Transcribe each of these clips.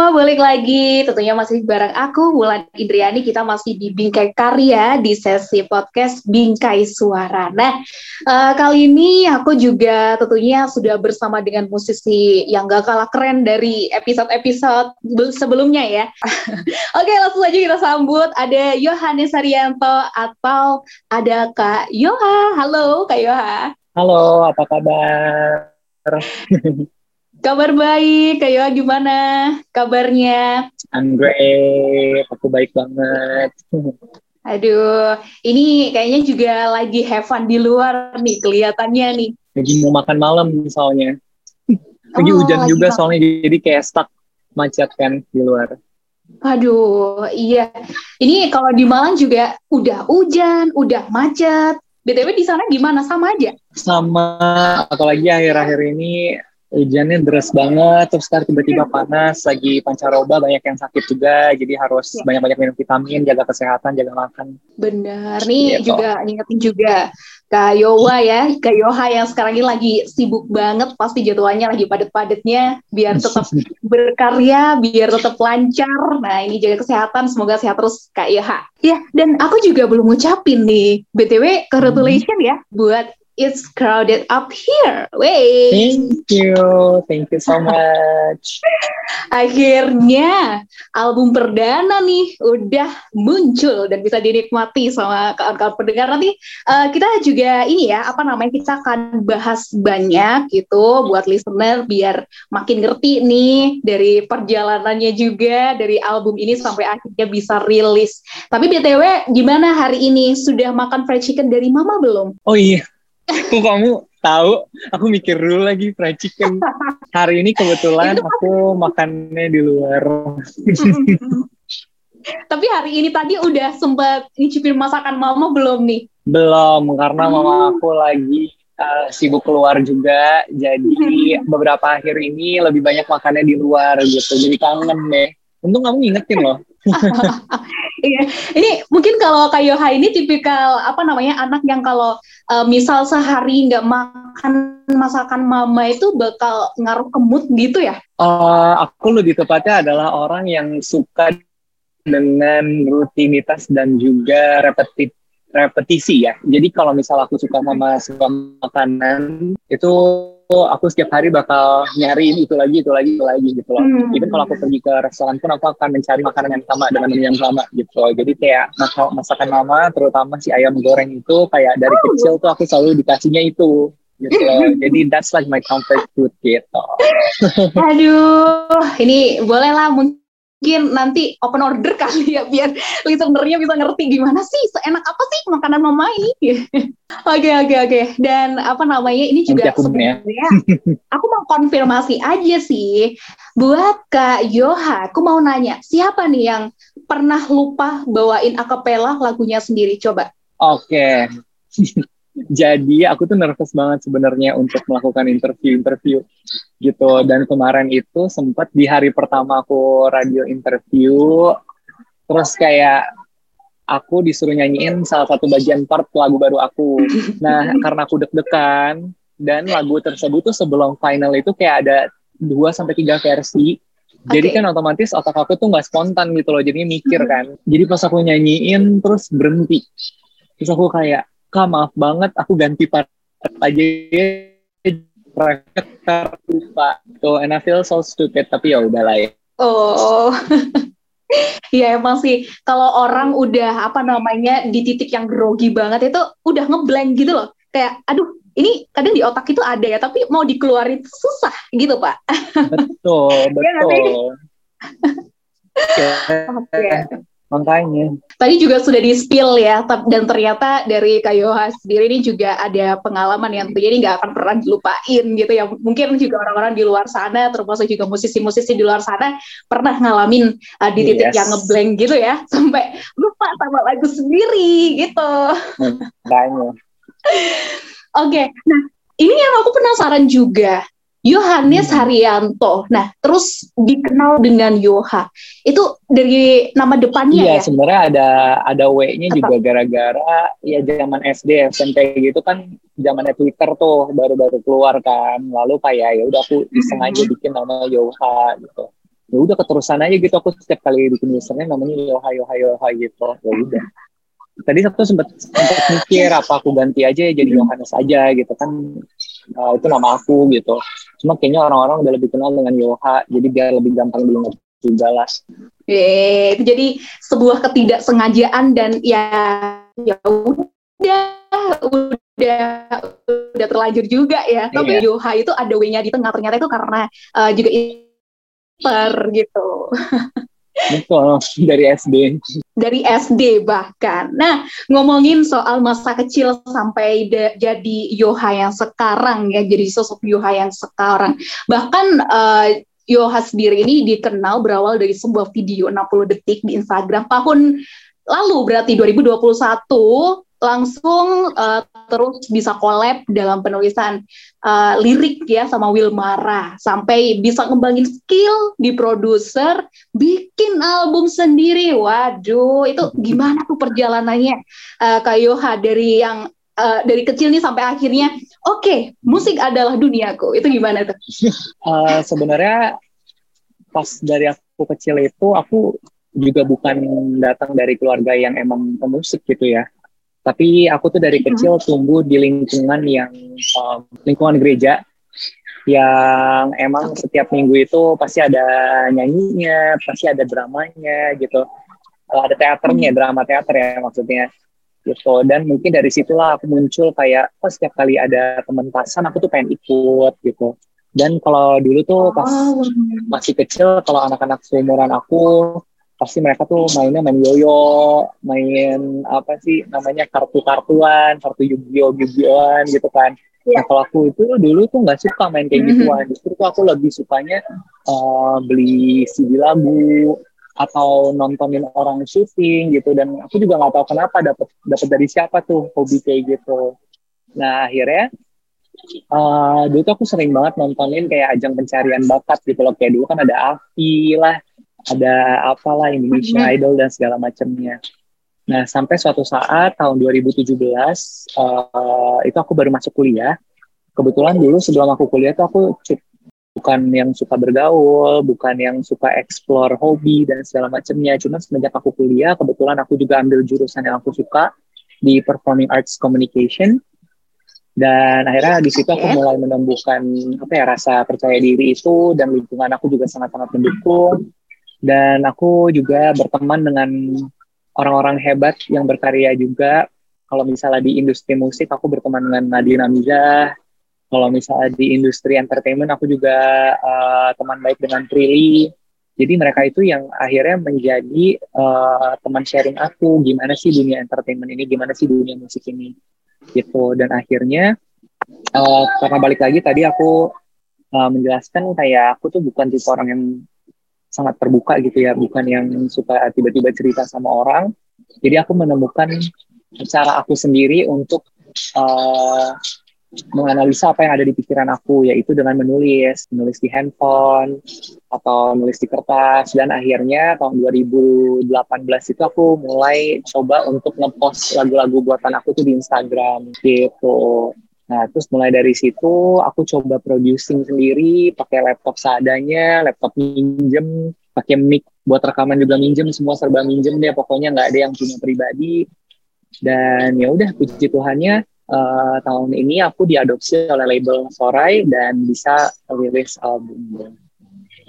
semua, balik lagi. Tentunya masih bareng aku, Wulan Indriani. Kita masih di Bingkai Karya di sesi podcast Bingkai Suara. Nah, uh, kali ini aku juga tentunya sudah bersama dengan musisi yang gak kalah keren dari episode-episode sebelumnya ya. Oke, langsung aja kita sambut. Ada Yohanes Arianto atau ada Kak Yoha. Halo, Kak Yoha. Halo, apa kabar? Kabar baik, kayak gimana kabarnya? I'm great, aku baik banget. Aduh, ini kayaknya juga lagi have fun di luar nih kelihatannya nih. Lagi mau makan malam misalnya. Lagi oh, hujan lagi juga makan. soalnya jadi kayak stuck macet kan di luar. Aduh, iya. Ini kalau di Malang juga udah hujan, udah macet. BTW di sana gimana? Sama aja? Sama, apalagi akhir-akhir ini hujannya deras banget terus sekarang tiba-tiba panas lagi pancaroba banyak yang sakit juga jadi harus ya. banyak-banyak minum vitamin jaga kesehatan jaga makan benar nih gitu. juga ngingetin juga Kak Yowa ya Kak Yoha yang sekarang ini lagi sibuk banget pasti jadwalnya lagi padet-padetnya biar tetap berkarya biar tetap lancar nah ini jaga kesehatan semoga sehat terus Kak Yoha ya dan aku juga belum ngucapin nih BTW congratulations hmm. ya buat it's crowded up here. Wait. Thank you, thank you so much. Akhirnya album perdana nih udah muncul dan bisa dinikmati sama kawan-kawan pendengar nanti. Uh, kita juga ini ya apa namanya kita akan bahas banyak gitu buat listener biar makin ngerti nih dari perjalanannya juga dari album ini sampai akhirnya bisa rilis. Tapi btw gimana hari ini sudah makan fried chicken dari mama belum? Oh iya Kok kamu tahu? Aku mikir dulu lagi fried chicken. Hari ini kebetulan aku makannya di luar. Tapi hari ini tadi udah sempat nyicipin masakan mama belum nih? Belum, karena hmm. mama aku lagi uh, sibuk keluar juga. Jadi hmm. beberapa akhir ini lebih banyak makannya di luar gitu. Jadi kangen deh. Untung kamu ngingetin loh. Iya, ini mungkin kalau Kak Yoha ini tipikal apa namanya anak yang kalau uh, misal sehari nggak makan masakan mama itu bakal ngaruh ke mood gitu ya? Uh, aku lebih tepatnya adalah orang yang suka dengan rutinitas dan juga repetit repetisi ya. Jadi kalau misal aku suka sama suka makanan itu aku setiap hari bakal nyari itu lagi, itu lagi, itu lagi gitu loh. Hmm. Even kalau aku pergi ke restoran pun aku akan mencari makanan yang sama dengan menu yang sama gitu loh. Jadi kayak masakan mama, terutama si ayam goreng itu kayak dari oh. kecil tuh aku selalu dikasihnya itu gitu loh. Jadi that's like my comfort food gitu. Aduh, ini bolehlah mungkin mungkin nanti open order kali ya biar listenernya bisa ngerti gimana sih seenak apa sih makanan mama ini. Oke oke oke. Dan apa namanya ini juga aku sebenarnya aku mau konfirmasi aja sih buat Kak Yoha. Aku mau nanya siapa nih yang pernah lupa bawain akapela lagunya sendiri coba. Oke. Okay. Jadi aku tuh nervous banget sebenarnya untuk melakukan interview-interview gitu. Dan kemarin itu sempat di hari pertama aku radio interview, terus kayak aku disuruh nyanyiin salah satu bagian part lagu baru aku. Nah, karena aku deg-degan dan lagu tersebut tuh sebelum final itu kayak ada dua sampai tiga versi. Okay. Jadi kan otomatis otak aku tuh nggak spontan gitu loh, jadi mikir kan. Jadi pas aku nyanyiin terus berhenti. Terus aku kayak, kak maaf banget aku ganti part aja private lupa so and I feel so stupid tapi ya udahlah ya. Oh. Iya emang sih kalau orang udah apa namanya di titik yang grogi banget itu udah ngeblank gitu loh. Kayak aduh ini kadang di otak itu ada ya tapi mau dikeluarin susah gitu pak. Betul iya betul. Okay makanya. Tadi juga sudah di spill ya dan ternyata dari Kayoha sendiri ini juga ada pengalaman yang jadi nggak akan pernah dilupain gitu ya. Mungkin juga orang-orang di luar sana termasuk juga musisi-musisi di luar sana pernah ngalamin uh, di titik yes. yang ngeblank gitu ya. Sampai lupa sama lagu sendiri gitu. Makanya oke okay. nah ini yang aku penasaran juga Yohanes hmm. Haryanto. Nah, terus dikenal dengan Yoha. Itu dari nama depannya iya, ya? Iya, sebenarnya ada ada W-nya juga gara-gara ya zaman SD, SMP gitu kan zamannya Twitter tuh baru-baru keluar kan. Lalu kayak ya udah aku iseng aja hmm. bikin nama Yoha gitu. ya udah keterusan aja gitu aku setiap kali bikin username namanya Yoha Yoha Yoha gitu ya udah tadi aku sempat sempat mikir apa aku ganti aja ya jadi Yohanes aja gitu kan uh, itu nama aku gitu cuma kayaknya orang-orang udah lebih kenal dengan Yoha jadi biar lebih gampang diingat juga lah itu jadi sebuah ketidaksengajaan dan ya ya udah udah udah terlanjur juga ya. Tapi iya. Yoha itu ada W-nya di tengah ternyata itu karena uh, juga per gitu. Betul, dari SD. Dari SD bahkan. Nah, ngomongin soal masa kecil sampai jadi Yoha yang sekarang ya, jadi sosok Yoha yang sekarang. Bahkan uh, Yoha sendiri ini dikenal berawal dari sebuah video 60 detik di Instagram tahun lalu berarti 2021 langsung uh, terus bisa collab dalam penulisan uh, lirik ya sama Wilmara. Sampai bisa ngembangin skill di produser bikin album sendiri. Waduh itu gimana tuh perjalanannya? Uh, Kak Yoha dari yang uh, dari kecil nih sampai akhirnya oke okay, musik adalah duniaku. Itu gimana tuh? Uh, sebenarnya pas dari aku kecil itu aku juga bukan datang dari keluarga yang emang pemusik gitu ya. Tapi aku tuh dari kecil tumbuh di lingkungan yang um, lingkungan gereja. Yang emang setiap minggu itu pasti ada nyanyinya, pasti ada dramanya gitu. Ada teaternya, drama teater ya maksudnya gitu. Dan mungkin dari situlah aku muncul kayak oh setiap kali ada pementasan aku tuh pengen ikut gitu. Dan kalau dulu tuh pas oh. masih kecil kalau anak-anak seumuran aku pasti mereka tuh mainnya main yoyo, main apa sih namanya kartu-kartuan, kartu Yu-Gi-Oh, Yu-Gi-Ohan gitu kan. Yeah. Nah kalau aku itu dulu tuh nggak suka main kayak mm-hmm. gituan, justru tuh aku lebih sukanya uh, beli CD lagu atau nontonin orang syuting gitu dan aku juga nggak tahu kenapa dapat dapat dari siapa tuh hobi kayak gitu. Nah akhirnya uh, dulu tuh aku sering banget nontonin kayak ajang pencarian bakat gitu loh kayak dulu kan ada Afi lah ada apalah Indonesia mm-hmm. Idol dan segala macamnya. Nah, sampai suatu saat tahun 2017 uh, eh, itu aku baru masuk kuliah. Kebetulan dulu sebelum aku kuliah tuh aku bukan yang suka bergaul, bukan yang suka explore hobi dan segala macamnya. Cuma semenjak aku kuliah, kebetulan aku juga ambil jurusan yang aku suka di Performing Arts Communication. Dan akhirnya di situ aku mulai menemukan apa ya rasa percaya diri itu dan lingkungan aku juga sangat-sangat mendukung dan aku juga berteman dengan orang-orang hebat yang berkarya juga. Kalau misalnya di industri musik, aku berteman dengan Nadine Amiza. Kalau misalnya di industri entertainment, aku juga uh, teman baik dengan Prilly. Jadi mereka itu yang akhirnya menjadi uh, teman sharing aku, gimana sih dunia entertainment ini, gimana sih dunia musik ini, gitu. Dan akhirnya uh, karena balik lagi tadi aku uh, menjelaskan kayak aku tuh bukan tipe orang yang sangat terbuka gitu ya, bukan yang suka tiba-tiba cerita sama orang. Jadi aku menemukan cara aku sendiri untuk uh, menganalisa apa yang ada di pikiran aku, yaitu dengan menulis, menulis di handphone atau nulis di kertas. Dan akhirnya tahun 2018 itu aku mulai coba untuk ngepost lagu-lagu buatan aku tuh di Instagram gitu. Nah, terus mulai dari situ aku coba producing sendiri, pakai laptop seadanya, laptop minjem, pakai mic buat rekaman juga minjem, semua serba minjem deh. Pokoknya nggak ada yang punya pribadi. Dan ya udah, puji Tuhannya uh, tahun ini aku diadopsi oleh label Sorai dan bisa rilis album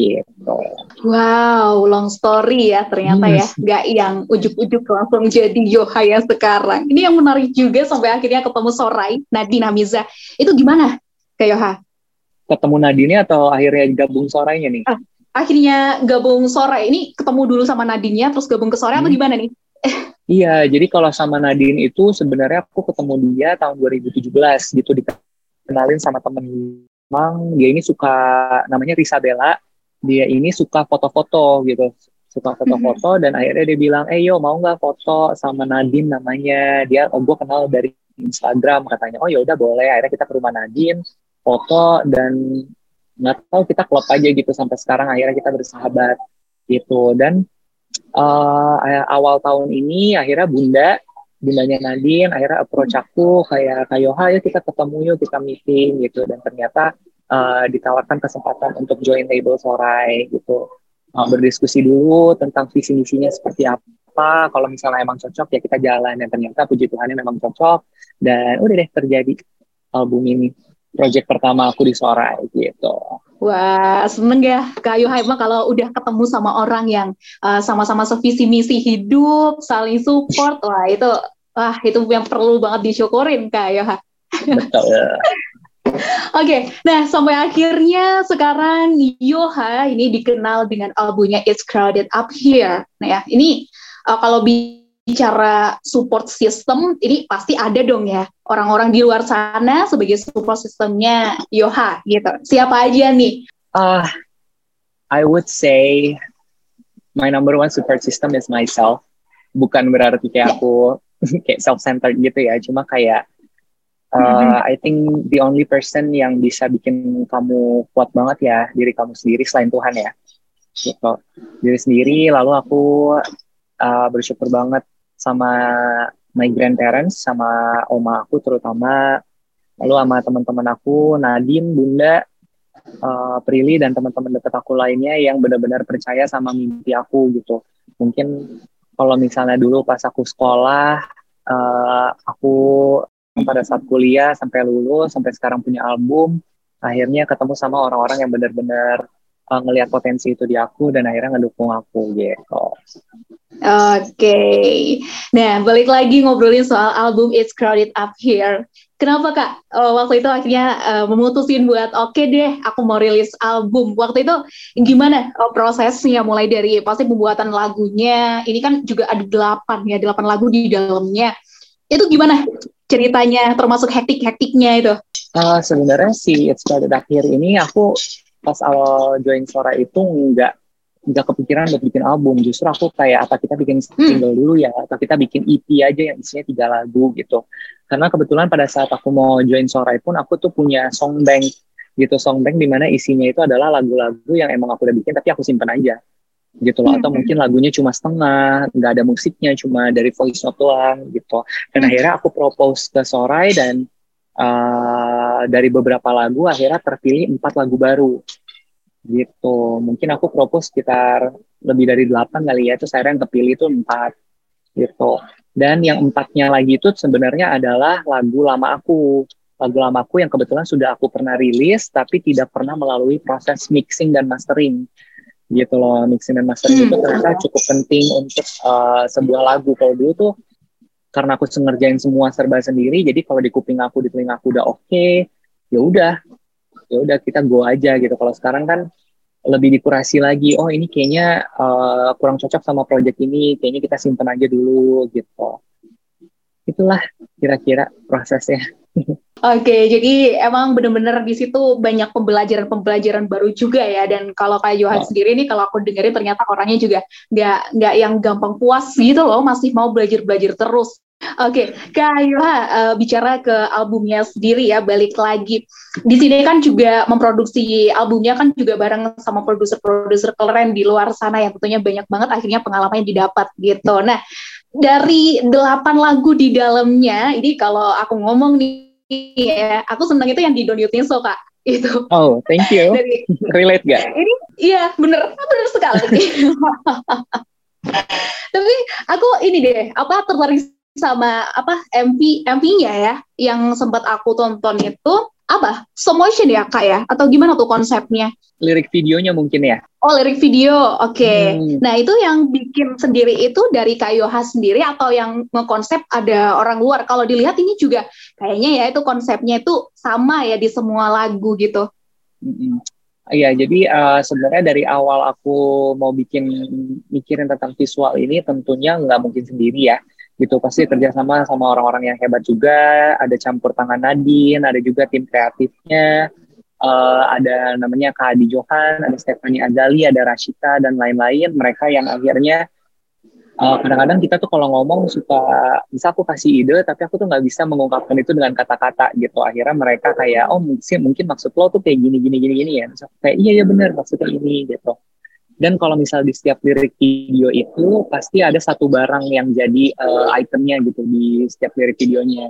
gitu. Wow, long story ya ternyata ya, hmm. nggak yang ujuk-ujuk langsung jadi Yoha yang sekarang. Ini yang menarik juga sampai akhirnya ketemu Sorai, Nadine Amiza. Itu gimana ke Yoha? Ketemu Nadine atau akhirnya gabung Sorainya nih? Ah, akhirnya gabung Sorai ini ketemu dulu sama Nadine terus gabung ke Sorai hmm. atau gimana nih? iya, jadi kalau sama Nadine itu sebenarnya aku ketemu dia tahun 2017 gitu dikenalin sama temen Emang dia ini suka namanya Risabella dia ini suka foto-foto gitu. Suka foto-foto mm-hmm. dan akhirnya dia bilang eh yo mau nggak foto sama Nadine namanya? Dia oh gue kenal dari Instagram katanya. Oh ya udah boleh. Akhirnya kita ke rumah Nadine foto dan nggak tahu kita klop aja gitu sampai sekarang. Akhirnya kita bersahabat gitu. Dan uh, awal tahun ini akhirnya bunda bundanya Nadine akhirnya approach aku kayak kayo ya kita ketemu yuk kita meeting gitu. Dan ternyata uh, ditawarkan kesempatan untuk join label Sorai gitu. uh, berdiskusi dulu tentang visi misinya seperti apa kalau misalnya emang cocok ya kita jalan dan ternyata puji Tuhan memang cocok dan udah deh terjadi album ini project pertama aku di Sorai gitu Wah, seneng ya Kak Yoha emang kalau udah ketemu sama orang yang uh, sama-sama sevisi misi hidup, saling support, wah itu wah itu yang perlu banget disyukurin Kak Yoha. Betul. Oke, okay, nah sampai akhirnya sekarang Yoha ini dikenal dengan albumnya It's Crowded Up Here. Nah ya, ini uh, kalau bicara support system, ini pasti ada dong ya orang-orang di luar sana sebagai support systemnya Yoha gitu. Siapa aja nih? Uh, I would say my number one support system is myself. Bukan berarti kayak yeah. aku kayak self-centered gitu ya, cuma kayak uh, mm-hmm. I think the only person yang bisa bikin kamu kuat banget ya diri kamu sendiri selain Tuhan ya. Gitu. Diri sendiri lalu aku uh, bersyukur banget sama my grandparents sama oma aku terutama lalu sama teman-teman aku Nadine Bunda uh, Prilly dan teman-teman dekat aku lainnya yang benar-benar percaya sama mimpi aku gitu mungkin kalau misalnya dulu pas aku sekolah uh, aku pada saat kuliah sampai lulus sampai sekarang punya album akhirnya ketemu sama orang-orang yang benar-benar uh, ngelihat potensi itu di aku dan akhirnya ngedukung aku gitu. Oke, okay. nah balik lagi ngobrolin soal album It's Crowded Up Here. Kenapa kak uh, waktu itu akhirnya uh, memutusin buat oke okay deh aku mau rilis album. Waktu itu gimana uh, prosesnya mulai dari pasti pembuatan lagunya. Ini kan juga ada delapan ya delapan lagu di dalamnya. Itu gimana ceritanya termasuk hektik-hektiknya itu? Uh, sebenarnya si It's Crowded Here ini aku pas awal join Sora itu nggak nggak kepikiran buat bikin album justru aku kayak apa kita bikin hmm. single hmm. dulu ya atau kita bikin EP aja yang isinya tiga lagu gitu karena kebetulan pada saat aku mau join Sorai pun aku tuh punya song bank gitu song bank di mana isinya itu adalah lagu-lagu yang emang aku udah bikin tapi aku simpen aja gitu loh. Atau hmm. mungkin lagunya cuma setengah nggak ada musiknya cuma dari voice note doang gitu. Dan hmm. akhirnya aku propose ke Sorai dan uh, dari beberapa lagu akhirnya terpilih empat lagu baru. Gitu. Mungkin aku propose sekitar lebih dari delapan kali ya itu saya yang kepilih itu empat. Gitu. Dan yang empatnya lagi itu sebenarnya adalah lagu lama aku. Lagu lama aku yang kebetulan sudah aku pernah rilis tapi tidak pernah melalui proses mixing dan mastering gitu loh mixing dan mastering hmm. itu ternyata cukup penting untuk uh, sebuah lagu. Kalau dulu tuh karena aku ngerjain semua serba sendiri jadi kalau di kuping aku di telinga aku udah oke okay, ya udah. Ya udah kita go aja gitu. Kalau sekarang kan lebih dikurasi lagi oh ini kayaknya uh, kurang cocok sama project ini kayaknya kita simpen aja dulu gitu. Itulah kira-kira prosesnya Oke, jadi emang bener-bener di situ banyak pembelajaran-pembelajaran baru juga ya. Dan kalau kayak Johan oh. sendiri nih, kalau aku dengerin ternyata orangnya juga nggak nggak yang gampang puas gitu loh, masih mau belajar-belajar terus. Oke, okay. Kak Yoha, uh, bicara ke albumnya sendiri ya, balik lagi. Di sini kan juga memproduksi albumnya kan juga bareng sama produser-produser keren di luar sana yang tentunya banyak banget akhirnya pengalamannya didapat gitu. Nah, dari delapan lagu di dalamnya, ini kalau aku ngomong nih ya, aku senang itu yang di Don't You Think So, Kak. Itu. Oh, thank you. Dari, Relate gak? Ini, iya, bener. Bener sekali. Tapi aku ini deh, apa tertarik sama apa MV MV-nya ya yang sempat aku tonton itu apa? Slow motion ya kak ya? Atau gimana tuh konsepnya? Lirik videonya mungkin ya? Oh lirik video. Oke. Okay. hmm. nah itu yang bikin sendiri itu dari kak Yoha sendiri atau yang ngekonsep ada orang luar? Kalau dilihat ini juga kayaknya ya itu konsepnya itu sama ya di semua lagu gitu. Iya, jadi uh, sebenarnya dari awal aku mau bikin mikirin tentang visual ini tentunya nggak mungkin sendiri ya gitu. Pasti kerjasama sama orang-orang yang hebat juga. Ada campur tangan Nadine ada juga tim kreatifnya. Uh, ada namanya Kak Adi Johan ada Stephanie Azali ada Rashita dan lain-lain. Mereka yang akhirnya eh, kadang-kadang kita tuh kalau ngomong suka bisa aku kasih ide tapi aku tuh nggak bisa mengungkapkan itu dengan kata-kata gitu. Akhirnya mereka kayak oh mungkin mungkin maksud lo tuh kayak gini gini gini gini ya. Kayak iya ya benar maksudnya ini gitu dan kalau misal di setiap lirik video itu pasti ada satu barang yang jadi uh, itemnya gitu di setiap lirik videonya.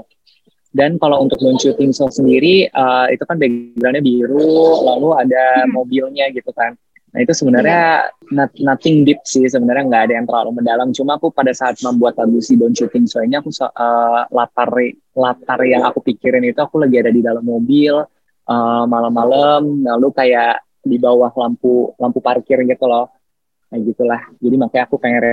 Dan kalau untuk Shooting Show sendiri uh, itu kan backgroundnya biru, lalu ada hmm. mobilnya gitu kan. Nah itu sebenarnya not, nothing deep sih sebenarnya nggak ada yang terlalu mendalam. Cuma aku pada saat membuat lagu si Don't Shooting So ini aku uh, latar latar yang aku pikirin itu aku lagi ada di dalam mobil uh, malam-malam lalu kayak di bawah lampu lampu parkir gitu loh. Nah gitulah. Jadi makanya aku pengen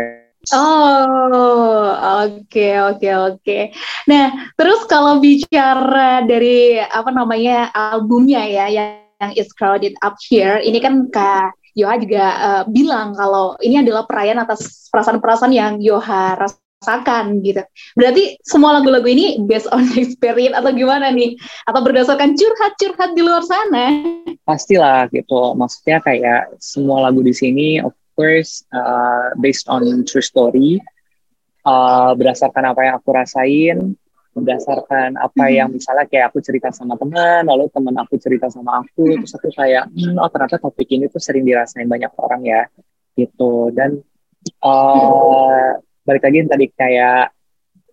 Oh, oke, okay, oke, okay, oke. Okay. Nah, terus kalau bicara dari apa namanya albumnya ya, yang, yang It's Crowded Up Here, ini kan Kak Yoha juga uh, bilang kalau ini adalah perayaan atas perasaan-perasaan yang Yoha rasakan gitu. Berarti semua lagu-lagu ini based on experience atau gimana nih? Atau berdasarkan curhat-curhat di luar sana? Pastilah gitu. Maksudnya kayak semua lagu di sini of course uh, based on true story. Uh, berdasarkan apa yang aku rasain, berdasarkan apa hmm. yang misalnya kayak aku cerita sama teman, lalu teman aku cerita sama aku, terus aku kayak, hmm, oh ternyata topik ini tuh sering dirasain banyak orang ya, gitu. Dan uh, balik lagi tadi kayak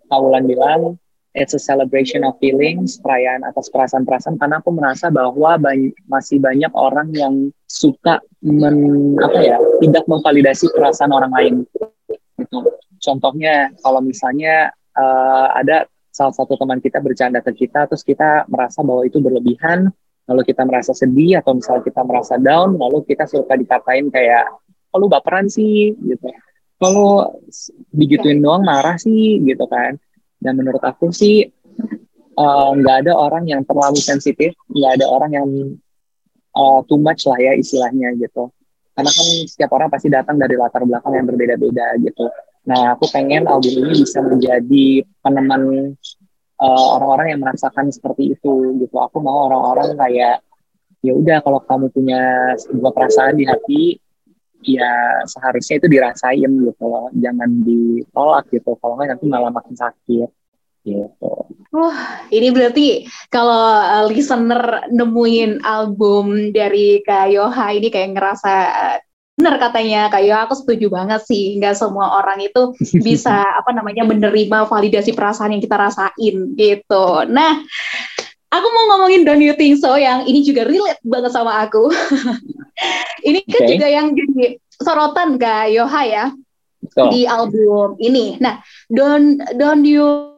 Paulan bilang, it's a celebration of feelings, perayaan atas perasaan-perasaan, karena aku merasa bahwa bany masih banyak orang yang suka men, apa ya, tidak memvalidasi perasaan orang lain. Gitu. Contohnya, kalau misalnya uh, ada salah satu teman kita bercanda ke kita, terus kita merasa bahwa itu berlebihan, lalu kita merasa sedih atau misalnya kita merasa down, lalu kita suka dikatain kayak, oh lu baperan sih, gitu. Kalau digituin doang marah sih, gitu kan. Dan menurut aku sih eh, nggak uh, ada orang yang terlalu sensitif, nggak ada orang yang uh, too much lah ya istilahnya gitu. Karena kan setiap orang pasti datang dari latar belakang yang berbeda-beda gitu. Nah, aku pengen album ini bisa menjadi peneman uh, orang-orang yang merasakan seperti itu gitu. Aku mau orang-orang kayak ya udah kalau kamu punya sebuah perasaan di hati ya seharusnya itu dirasain gitu loh. Jangan ditolak gitu. Kalau nggak nanti malah makin sakit gitu. Wah, ini berarti kalau uh, listener nemuin album dari Kak Yoha ini kayak ngerasa benar katanya kayak aku setuju banget sih nggak semua orang itu bisa apa namanya menerima validasi perasaan yang kita rasain gitu nah aku mau ngomongin Don't You Think So yang ini juga relate banget sama aku ini kan okay. juga yang jadi sorotan kak Yoha ya so. di album ini nah Don't Don't You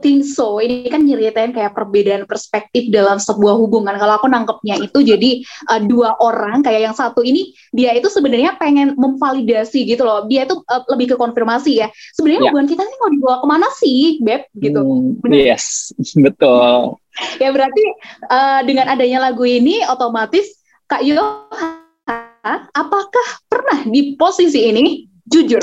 think so. Ini kan nyeritain kayak perbedaan perspektif dalam sebuah hubungan. Kalau aku nangkepnya itu jadi uh, dua orang kayak yang satu ini dia itu sebenarnya pengen memvalidasi gitu loh. Dia itu uh, lebih ke konfirmasi ya. Sebenarnya yeah. hubungan kita ini mau dibawa ke mana sih, beb? Gitu. Hmm, yes, betul. Ya berarti uh, dengan adanya lagu ini otomatis Kak Yo, apakah pernah di posisi ini? Jujur,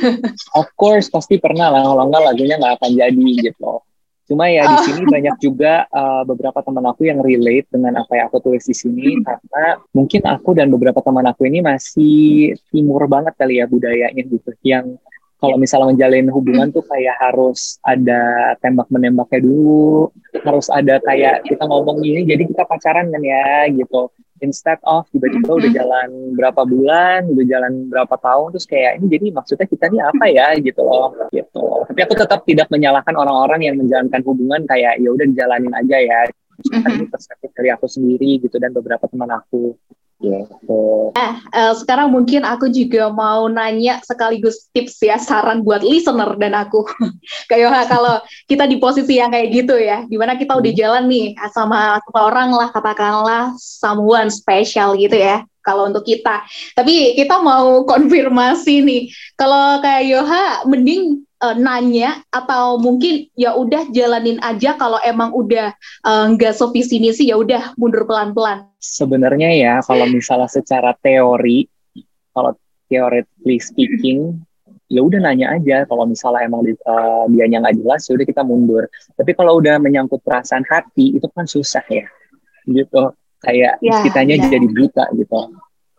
of course pasti pernah lah. Kalau enggak lagunya nggak akan jadi gitu. Cuma ya di sini banyak juga uh, beberapa teman aku yang relate dengan apa yang aku tulis di sini. Hmm. karena mungkin aku dan beberapa teman aku ini masih timur banget kali ya budayanya gitu. Yang kalau misalnya menjalin hubungan tuh kayak harus ada tembak menembaknya dulu harus ada kayak kita ngomong ini jadi kita pacaran kan ya gitu instead of tiba-tiba udah jalan berapa bulan, udah jalan berapa tahun, terus kayak ini jadi maksudnya kita ini apa ya gitu loh, gitu. Tapi aku tetap tidak menyalahkan orang-orang yang menjalankan hubungan kayak ya udah dijalanin aja ya. Ini perspektif dari aku sendiri gitu dan beberapa teman aku. Gitu. Eh, uh, sekarang mungkin aku juga mau nanya sekaligus tips ya, saran buat listener dan aku. kayak kalau kita di posisi yang kayak gitu ya, di mana kita udah hmm. jalan nih sama orang lah, katakanlah someone special gitu ya, kalau untuk kita. Tapi kita mau konfirmasi nih, kalau kayak Yoha, mending uh, nanya atau mungkin ya udah jalanin aja kalau emang udah eh, nggak uh, so visi misi ya udah mundur pelan-pelan. Sebenarnya ya kalau misalnya secara teori kalau theoretically speaking ya udah nanya aja kalau misalnya emang uh, dianya nggak jelas ya udah kita mundur. Tapi kalau udah menyangkut perasaan hati itu kan susah ya. Gitu. Kayak ya, kitanya ya. jadi buta gitu.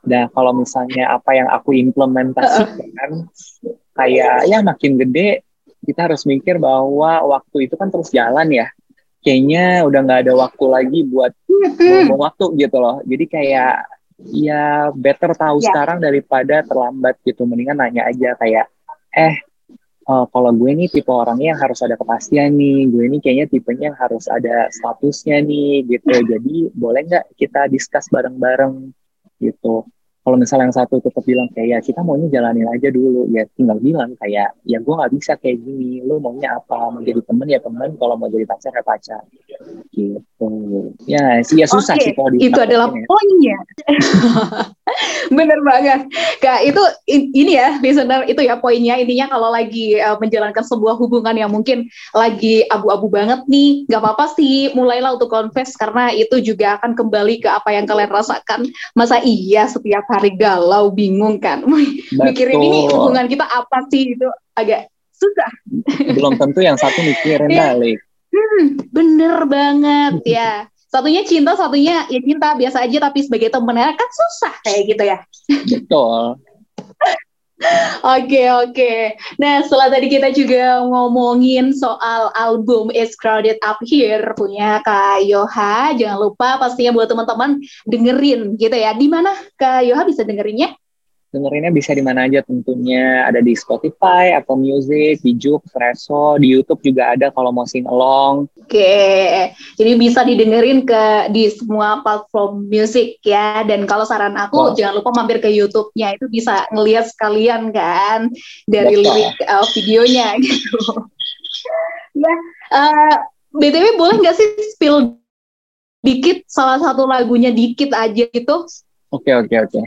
Nah, kalau misalnya apa yang aku implementasikan, uh. kayak ya makin gede, kita harus mikir bahwa waktu itu kan terus jalan ya. Kayaknya udah nggak ada waktu lagi buat ngomong waktu gitu loh. Jadi kayak ya better tahu yeah. sekarang daripada terlambat gitu. Mendingan nanya aja kayak, eh uh, kalau gue nih tipe orangnya yang harus ada kepastian nih, gue ini kayaknya tipenya yang harus ada statusnya nih gitu. Jadi boleh nggak kita discuss bareng-bareng gitu kalau misalnya yang satu tetap bilang kayak ya kita maunya jalanin aja dulu. Ya tinggal bilang kayak ya gue nggak bisa kayak gini. Lo maunya apa? Mau jadi temen ya temen. Kalau mau jadi pacar ya pacar. Gitu. Ya sih ya susah okay. sih kalau itu adalah ya. poinnya bener banget kak itu ini ya listener itu ya poinnya intinya kalau lagi uh, menjalankan sebuah hubungan yang mungkin lagi abu-abu banget nih nggak apa-apa sih mulailah untuk confess karena itu juga akan kembali ke apa yang kalian rasakan masa iya setiap hari galau, bingung kan. Mikirin ini hubungan kita apa sih itu agak susah. Belum tentu yang satu mikirin ya. balik. Hmm, bener banget ya. Satunya cinta, satunya ya cinta biasa aja tapi sebagai temennya kan susah kayak gitu ya. Betul. Oke oke. Nah setelah tadi kita juga ngomongin soal album It's Crowded Up Here punya Kak Yoha, jangan lupa pastinya buat teman-teman dengerin gitu ya. Di mana Kak Yoha bisa dengerinnya? Dengerinnya bisa di mana aja tentunya. Ada di Spotify, Apple Music, di Juk, Reso, di YouTube juga ada kalau mau sing along. Oke, jadi bisa didengerin ke di semua platform musik ya. Dan kalau saran aku oh. jangan lupa mampir ke YouTube-nya itu bisa ngeliat sekalian kan dari Betul. lirik uh, videonya gitu. ya, uh, btw boleh nggak sih spill dikit salah satu lagunya dikit aja gitu? Oke oke oke.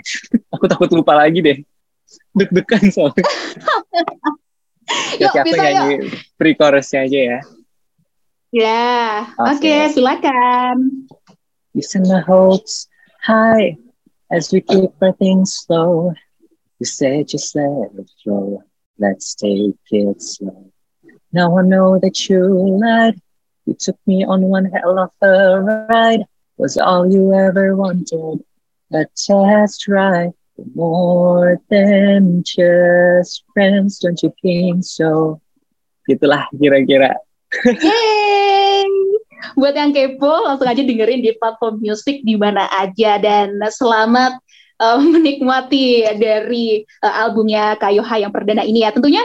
Aku takut lupa lagi deh. Deg-degan soalnya. yuk, bisa nyanyi yuk. pre-chorusnya aja ya. Ya, oke okay. okay, silakan. Listen the hopes high as we keep our things slow. You said just let it flow. Let's take it slow. Now I know that you lied. You took me on one hell of a ride. Was all you ever wanted. A test drive more than just friends, don't you think so? Gitulah kira-kira. Yeay! Buat yang kepo, langsung aja dengerin di platform musik di mana aja dan selamat uh, menikmati dari uh, albumnya Kayoha yang perdana ini ya. Tentunya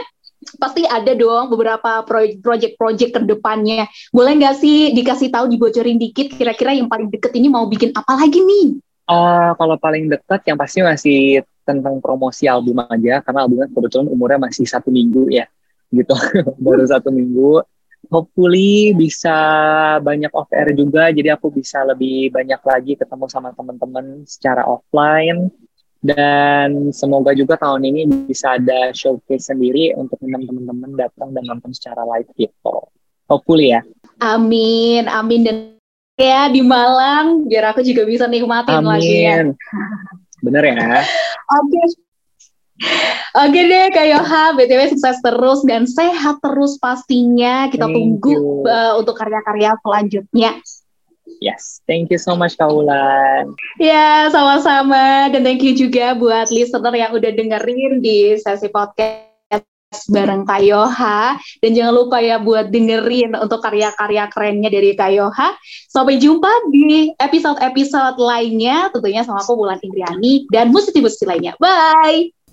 pasti ada dong beberapa project-project ke depannya. Boleh nggak sih dikasih tahu dibocorin dikit kira-kira yang paling deket ini mau bikin apa lagi nih? Uh, kalau paling dekat yang pasti masih tentang promosi album aja karena albumnya kebetulan umurnya masih satu minggu ya gitu. Baru satu minggu. Hopefully bisa banyak off air juga jadi aku bisa lebih banyak lagi ketemu sama teman-teman secara offline. Dan semoga juga tahun ini bisa ada showcase sendiri untuk teman-teman datang dan nonton secara live gitu. Hopefully ya. Amin amin. Dan ya di Malang biar aku juga bisa nikmatin Amin. lagunya. Bener ya. Oke. Oke deh Kak Yoha, BTW sukses terus dan sehat terus pastinya. Kita thank tunggu uh, untuk karya-karya selanjutnya. Yes, thank you so much Kak Ulan. Ya, sama-sama. Dan thank you juga buat listener yang udah dengerin di sesi podcast bareng Kayoha dan jangan lupa ya buat dengerin untuk karya-karya kerennya dari Kayoha. Sampai jumpa di episode-episode lainnya tentunya sama aku Bulan Indriani dan musisi-musisi lainnya. Bye.